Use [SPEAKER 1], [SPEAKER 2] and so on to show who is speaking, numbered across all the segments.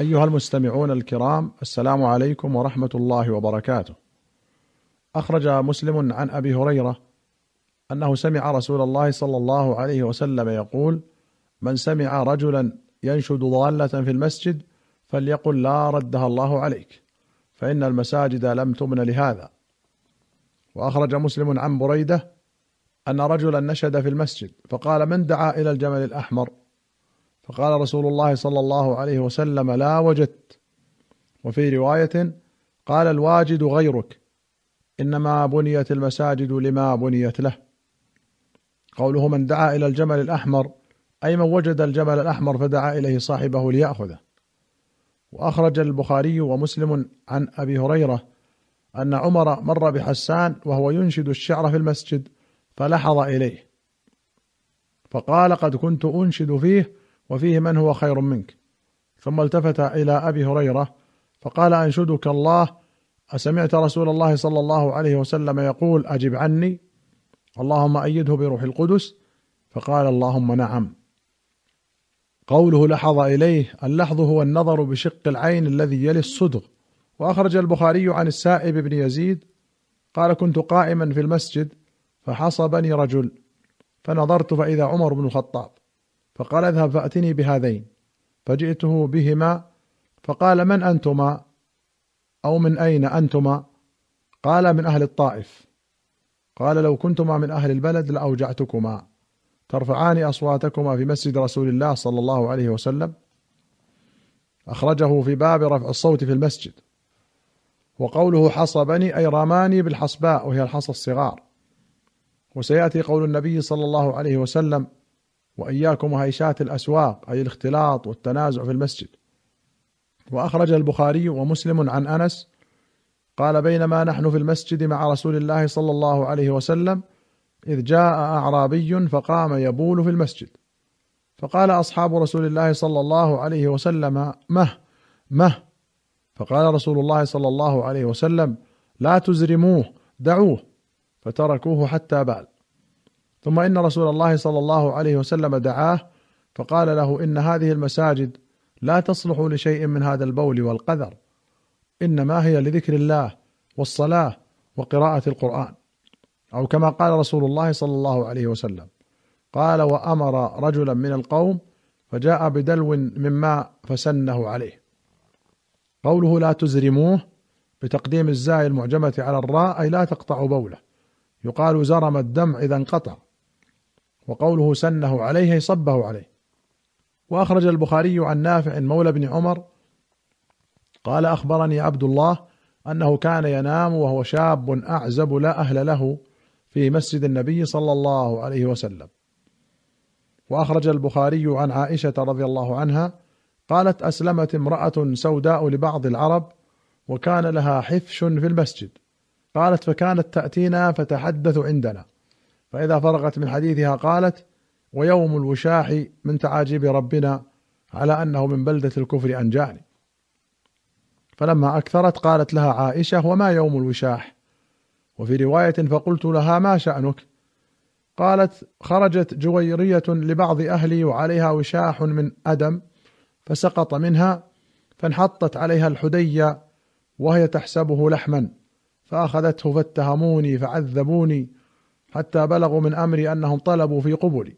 [SPEAKER 1] أيها المستمعون الكرام السلام عليكم ورحمة الله وبركاته. أخرج مسلم عن أبي هريرة أنه سمع رسول الله صلى الله عليه وسلم يقول: من سمع رجلا ينشد ضالة في المسجد فليقل لا ردها الله عليك فإن المساجد لم تبن لهذا. وأخرج مسلم عن بريدة أن رجلا نشد في المسجد فقال من دعا إلى الجمل الأحمر فقال رسول الله صلى الله عليه وسلم لا وجدت. وفي رواية قال الواجد غيرك إنما بنيت المساجد لما بنيت له. قوله من دعا إلى الجمل الأحمر أي من وجد الجمل الأحمر فدعا إليه صاحبه ليأخذه. وأخرج البخاري ومسلم عن أبي هريرة أن عمر مر بحسان وهو ينشد الشعر في المسجد فلحظ إليه. فقال قد كنت أنشد فيه وفيه من هو خير منك. ثم التفت إلى أبي هريرة فقال أنشدك الله أسمعت رسول الله صلى الله عليه وسلم يقول أجب عني. اللهم أيده بروح القدس. فقال اللهم نعم. قوله لحظ إليه اللحظ هو النظر بشق العين الذي يلي الصدغ. وأخرج البخاري عن السائب بن يزيد قال كنت قائما في المسجد فحصبني رجل فنظرت فإذا عمر بن الخطاب. فقال اذهب فأتني بهذين. فجئته بهما فقال من أنتما؟ أو من أين أنتما؟ قال من أهل الطائف. قال لو كنتما من أهل البلد لأوجعتكما. ترفعان أصواتكما في مسجد رسول الله صلى الله عليه وسلم. أخرجه في باب رفع الصوت في المسجد. وقوله حصبني أي رماني بالحصباء وهي الحصى الصغار. وسيأتي قول النبي صلى الله عليه وسلم وإياكم وهيشات الأسواق أي الاختلاط والتنازع في المسجد. وأخرج البخاري ومسلم عن أنس قال بينما نحن في المسجد مع رسول الله صلى الله عليه وسلم إذ جاء أعرابي فقام يبول في المسجد. فقال أصحاب رسول الله صلى الله عليه وسلم مه مه فقال رسول الله صلى الله عليه وسلم لا تزرموه دعوه فتركوه حتى بال ثم إن رسول الله صلى الله عليه وسلم دعاه فقال له إن هذه المساجد لا تصلح لشيء من هذا البول والقذر إنما هي لذكر الله والصلاة وقراءة القرآن. أو كما قال رسول الله صلى الله عليه وسلم قال وأمر رجلا من القوم فجاء بدلو من ماء فسنه عليه. قوله لا تزرموه بتقديم الزاي المعجمة على الراء أي لا تقطع بوله. يقال زرم الدم إذا انقطع. وقوله سنه عليه صبه عليه. وأخرج البخاري عن نافع مولى بن عمر قال أخبرني عبد الله أنه كان ينام وهو شاب أعزب لا أهل له في مسجد النبي صلى الله عليه وسلم. وأخرج البخاري عن عائشة رضي الله عنها قالت أسلمت امرأة سوداء لبعض العرب وكان لها حفش في المسجد. قالت فكانت تأتينا فتحدث عندنا. فإذا فرغت من حديثها قالت ويوم الوشاح من تعاجيب ربنا على أنه من بلدة الكفر أنجاني فلما أكثرت قالت لها عائشة وما يوم الوشاح؟ وفي رواية فقلت لها ما شأنك؟ قالت خرجت جويرية لبعض أهلي وعليها وشاح من أدم فسقط منها فانحطت عليها الحدية وهي تحسبه لحما فأخذته فاتهموني فعذبوني حتى بلغوا من أمري أنهم طلبوا في قبلي.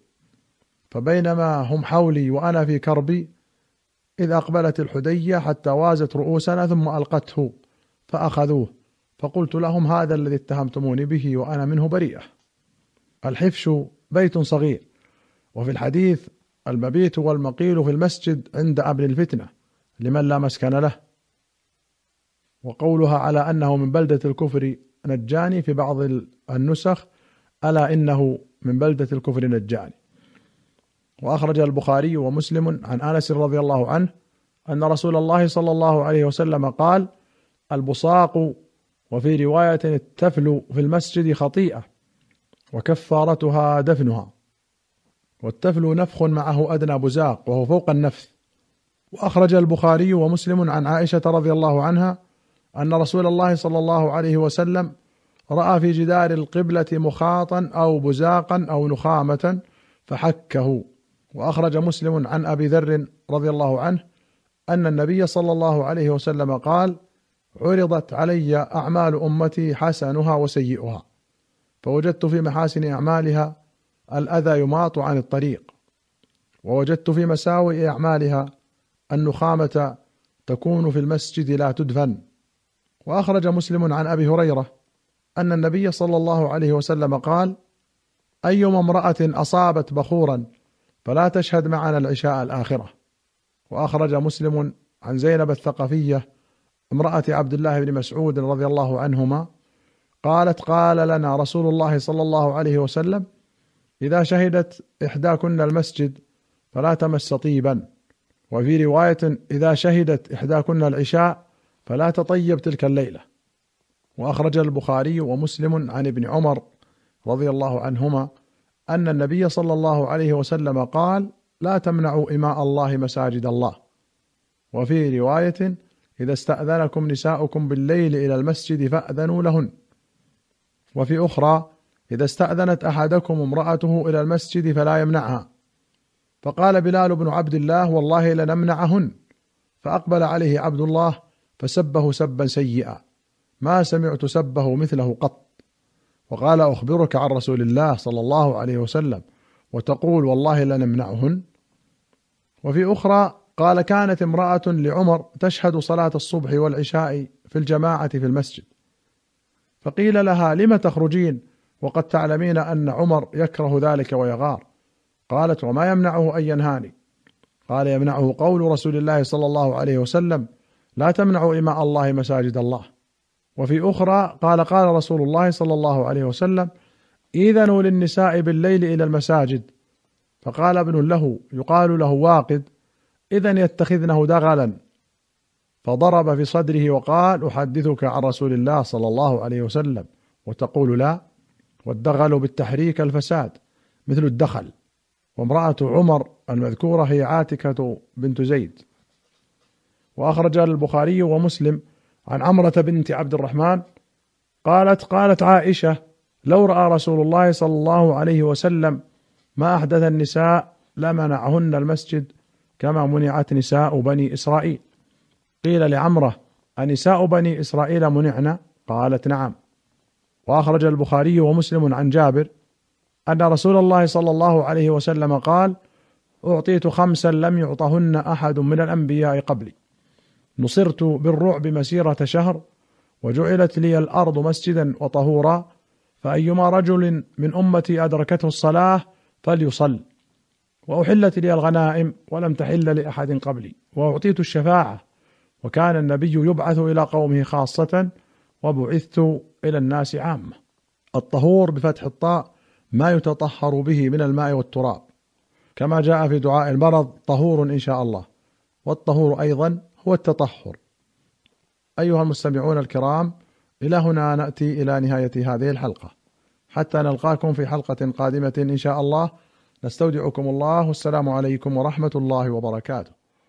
[SPEAKER 1] فبينما هم حولي وأنا في كربي إذ أقبلت الحدية حتى وازت رؤوسنا ثم ألقته فأخذوه. فقلت لهم هذا الذي اتهمتموني به وأنا منه بريئة. الحفش بيت صغير وفي الحديث المبيت والمقيل في المسجد عند أمر الفتنة لمن لا مسكن له. وقولها على أنه من بلدة الكفر نجاني في بعض النسخ ألا إنه من بلدة الكفر نجاني وأخرج البخاري ومسلم عن آنس رضي الله عنه أن رسول الله صلى الله عليه وسلم قال البصاق وفي رواية التفل في المسجد خطيئة وكفارتها دفنها والتفل نفخ معه أدنى بزاق وهو فوق النفث. وأخرج البخاري ومسلم عن عائشة رضي الله عنها أن رسول الله صلى الله عليه وسلم رأى في جدار القبلة مخاطا أو بزاقا أو نخامة فحكه. وأخرج مسلم عن أبي ذر رضي الله عنه أن النبي صلى الله عليه وسلم قال عرضت علي أعمال أمتي حسنها وسيئها فوجدت في محاسن أعمالها الأذى يماط عن الطريق ووجدت في مساوئ أعمالها النخامة تكون في المسجد لا تدفن. وأخرج مسلم عن أبي هريرة أن النبي صلى الله عليه وسلم قال أيما امرأة أصابت بخورا فلا تشهد معنا العشاء الآخرة. وأخرج مسلم عن زينب الثقفية امرأة عبد الله بن مسعود رضي الله عنهما قالت قال لنا رسول الله صلى الله عليه وسلم إذا شهدت إحداكن المسجد فلا تمس طيبا. وفي رواية إذا شهدت إحداكن العشاء فلا تطيب تلك الليلة. وأخرج البخاري ومسلم عن ابن عمر رضي الله عنهما أن النبي صلى الله عليه وسلم قال لا تمنعوا إماء الله مساجد الله. وفي رواية إذا استأذنكم نساؤكم بالليل إلى المسجد فأذنوا لهن. وفي أخرى إذا استأذنت أحدكم امرأته إلى المسجد فلا يمنعها. فقال بلال بن عبد الله والله لنمنعهن. فأقبل عليه عبد الله فسبه سبا سيئا. ما سمعت سبه مثله قط. وقال أخبرك عن رسول الله صلى الله عليه وسلم وتقول والله لنمنعهن. وفي أخرى قال كانت امرأة لعمر تشهد صلاة الصبح والعشاء في الجماعة في المسجد. فقيل لها لم تخرجين وقد تعلمين أن عمر يكره ذلك ويغار. قالت وما يمنعه أن ينهاني. قال يمنعه قول رسول الله صلى الله عليه وسلم لا تمنعوا إماء الله مساجد الله. وفي أخرى قال قال رسول الله صلى الله عليه وسلم إذنوا للنساء بالليل إلى المساجد. فقال ابن له يقال له واقد إذا يتخذنه دغلا. فضرب في صدره وقال أحدثك عن رسول الله صلى الله عليه وسلم وتقول لا والدغل بالتحريك الفساد مثل الدخل. وامرأة عمر المذكورة هي عاتكة بنت زيد. وأخرج البخاري ومسلم عن عمرة بنت عبد الرحمن قالت قالت عائشة لو رأى رسول الله صلى الله عليه وسلم ما أحدث النساء لمنعهن المسجد كما منعت نساء بني إسرائيل. قيل لعمرة أنساء بني إسرائيل منعن؟ قالت نعم. وأخرج البخاري ومسلم عن جابر أن رسول الله صلى الله عليه وسلم قال أعطيت خمسا لم يعطهن أحد من الأنبياء قبلي. نصرت بالرعب مسيرة شهر وجعلت لي الأرض مسجدا وطهورا فأيما رجل من أمتي أدركته الصلاة فليصل. وأحلت لي الغنائم ولم تحل لأحد قبلي. وأعطيت الشفاعة وكان النبي يبعث إلى قومه خاصة وبعثت إلى الناس عامة. الطهور بفتح الطاء ما يتطهر به من الماء والتراب. كما جاء في دعاء المرض طهور إن شاء الله. والطهور أيضا هو التطهر. أيها المستمعون الكرام إلى هنا نأتي إلى نهاية هذه الحلقة. حتى نلقاكم في حلقة قادمة إن شاء الله. نستودعكم الله. والسلام عليكم ورحمة الله وبركاته.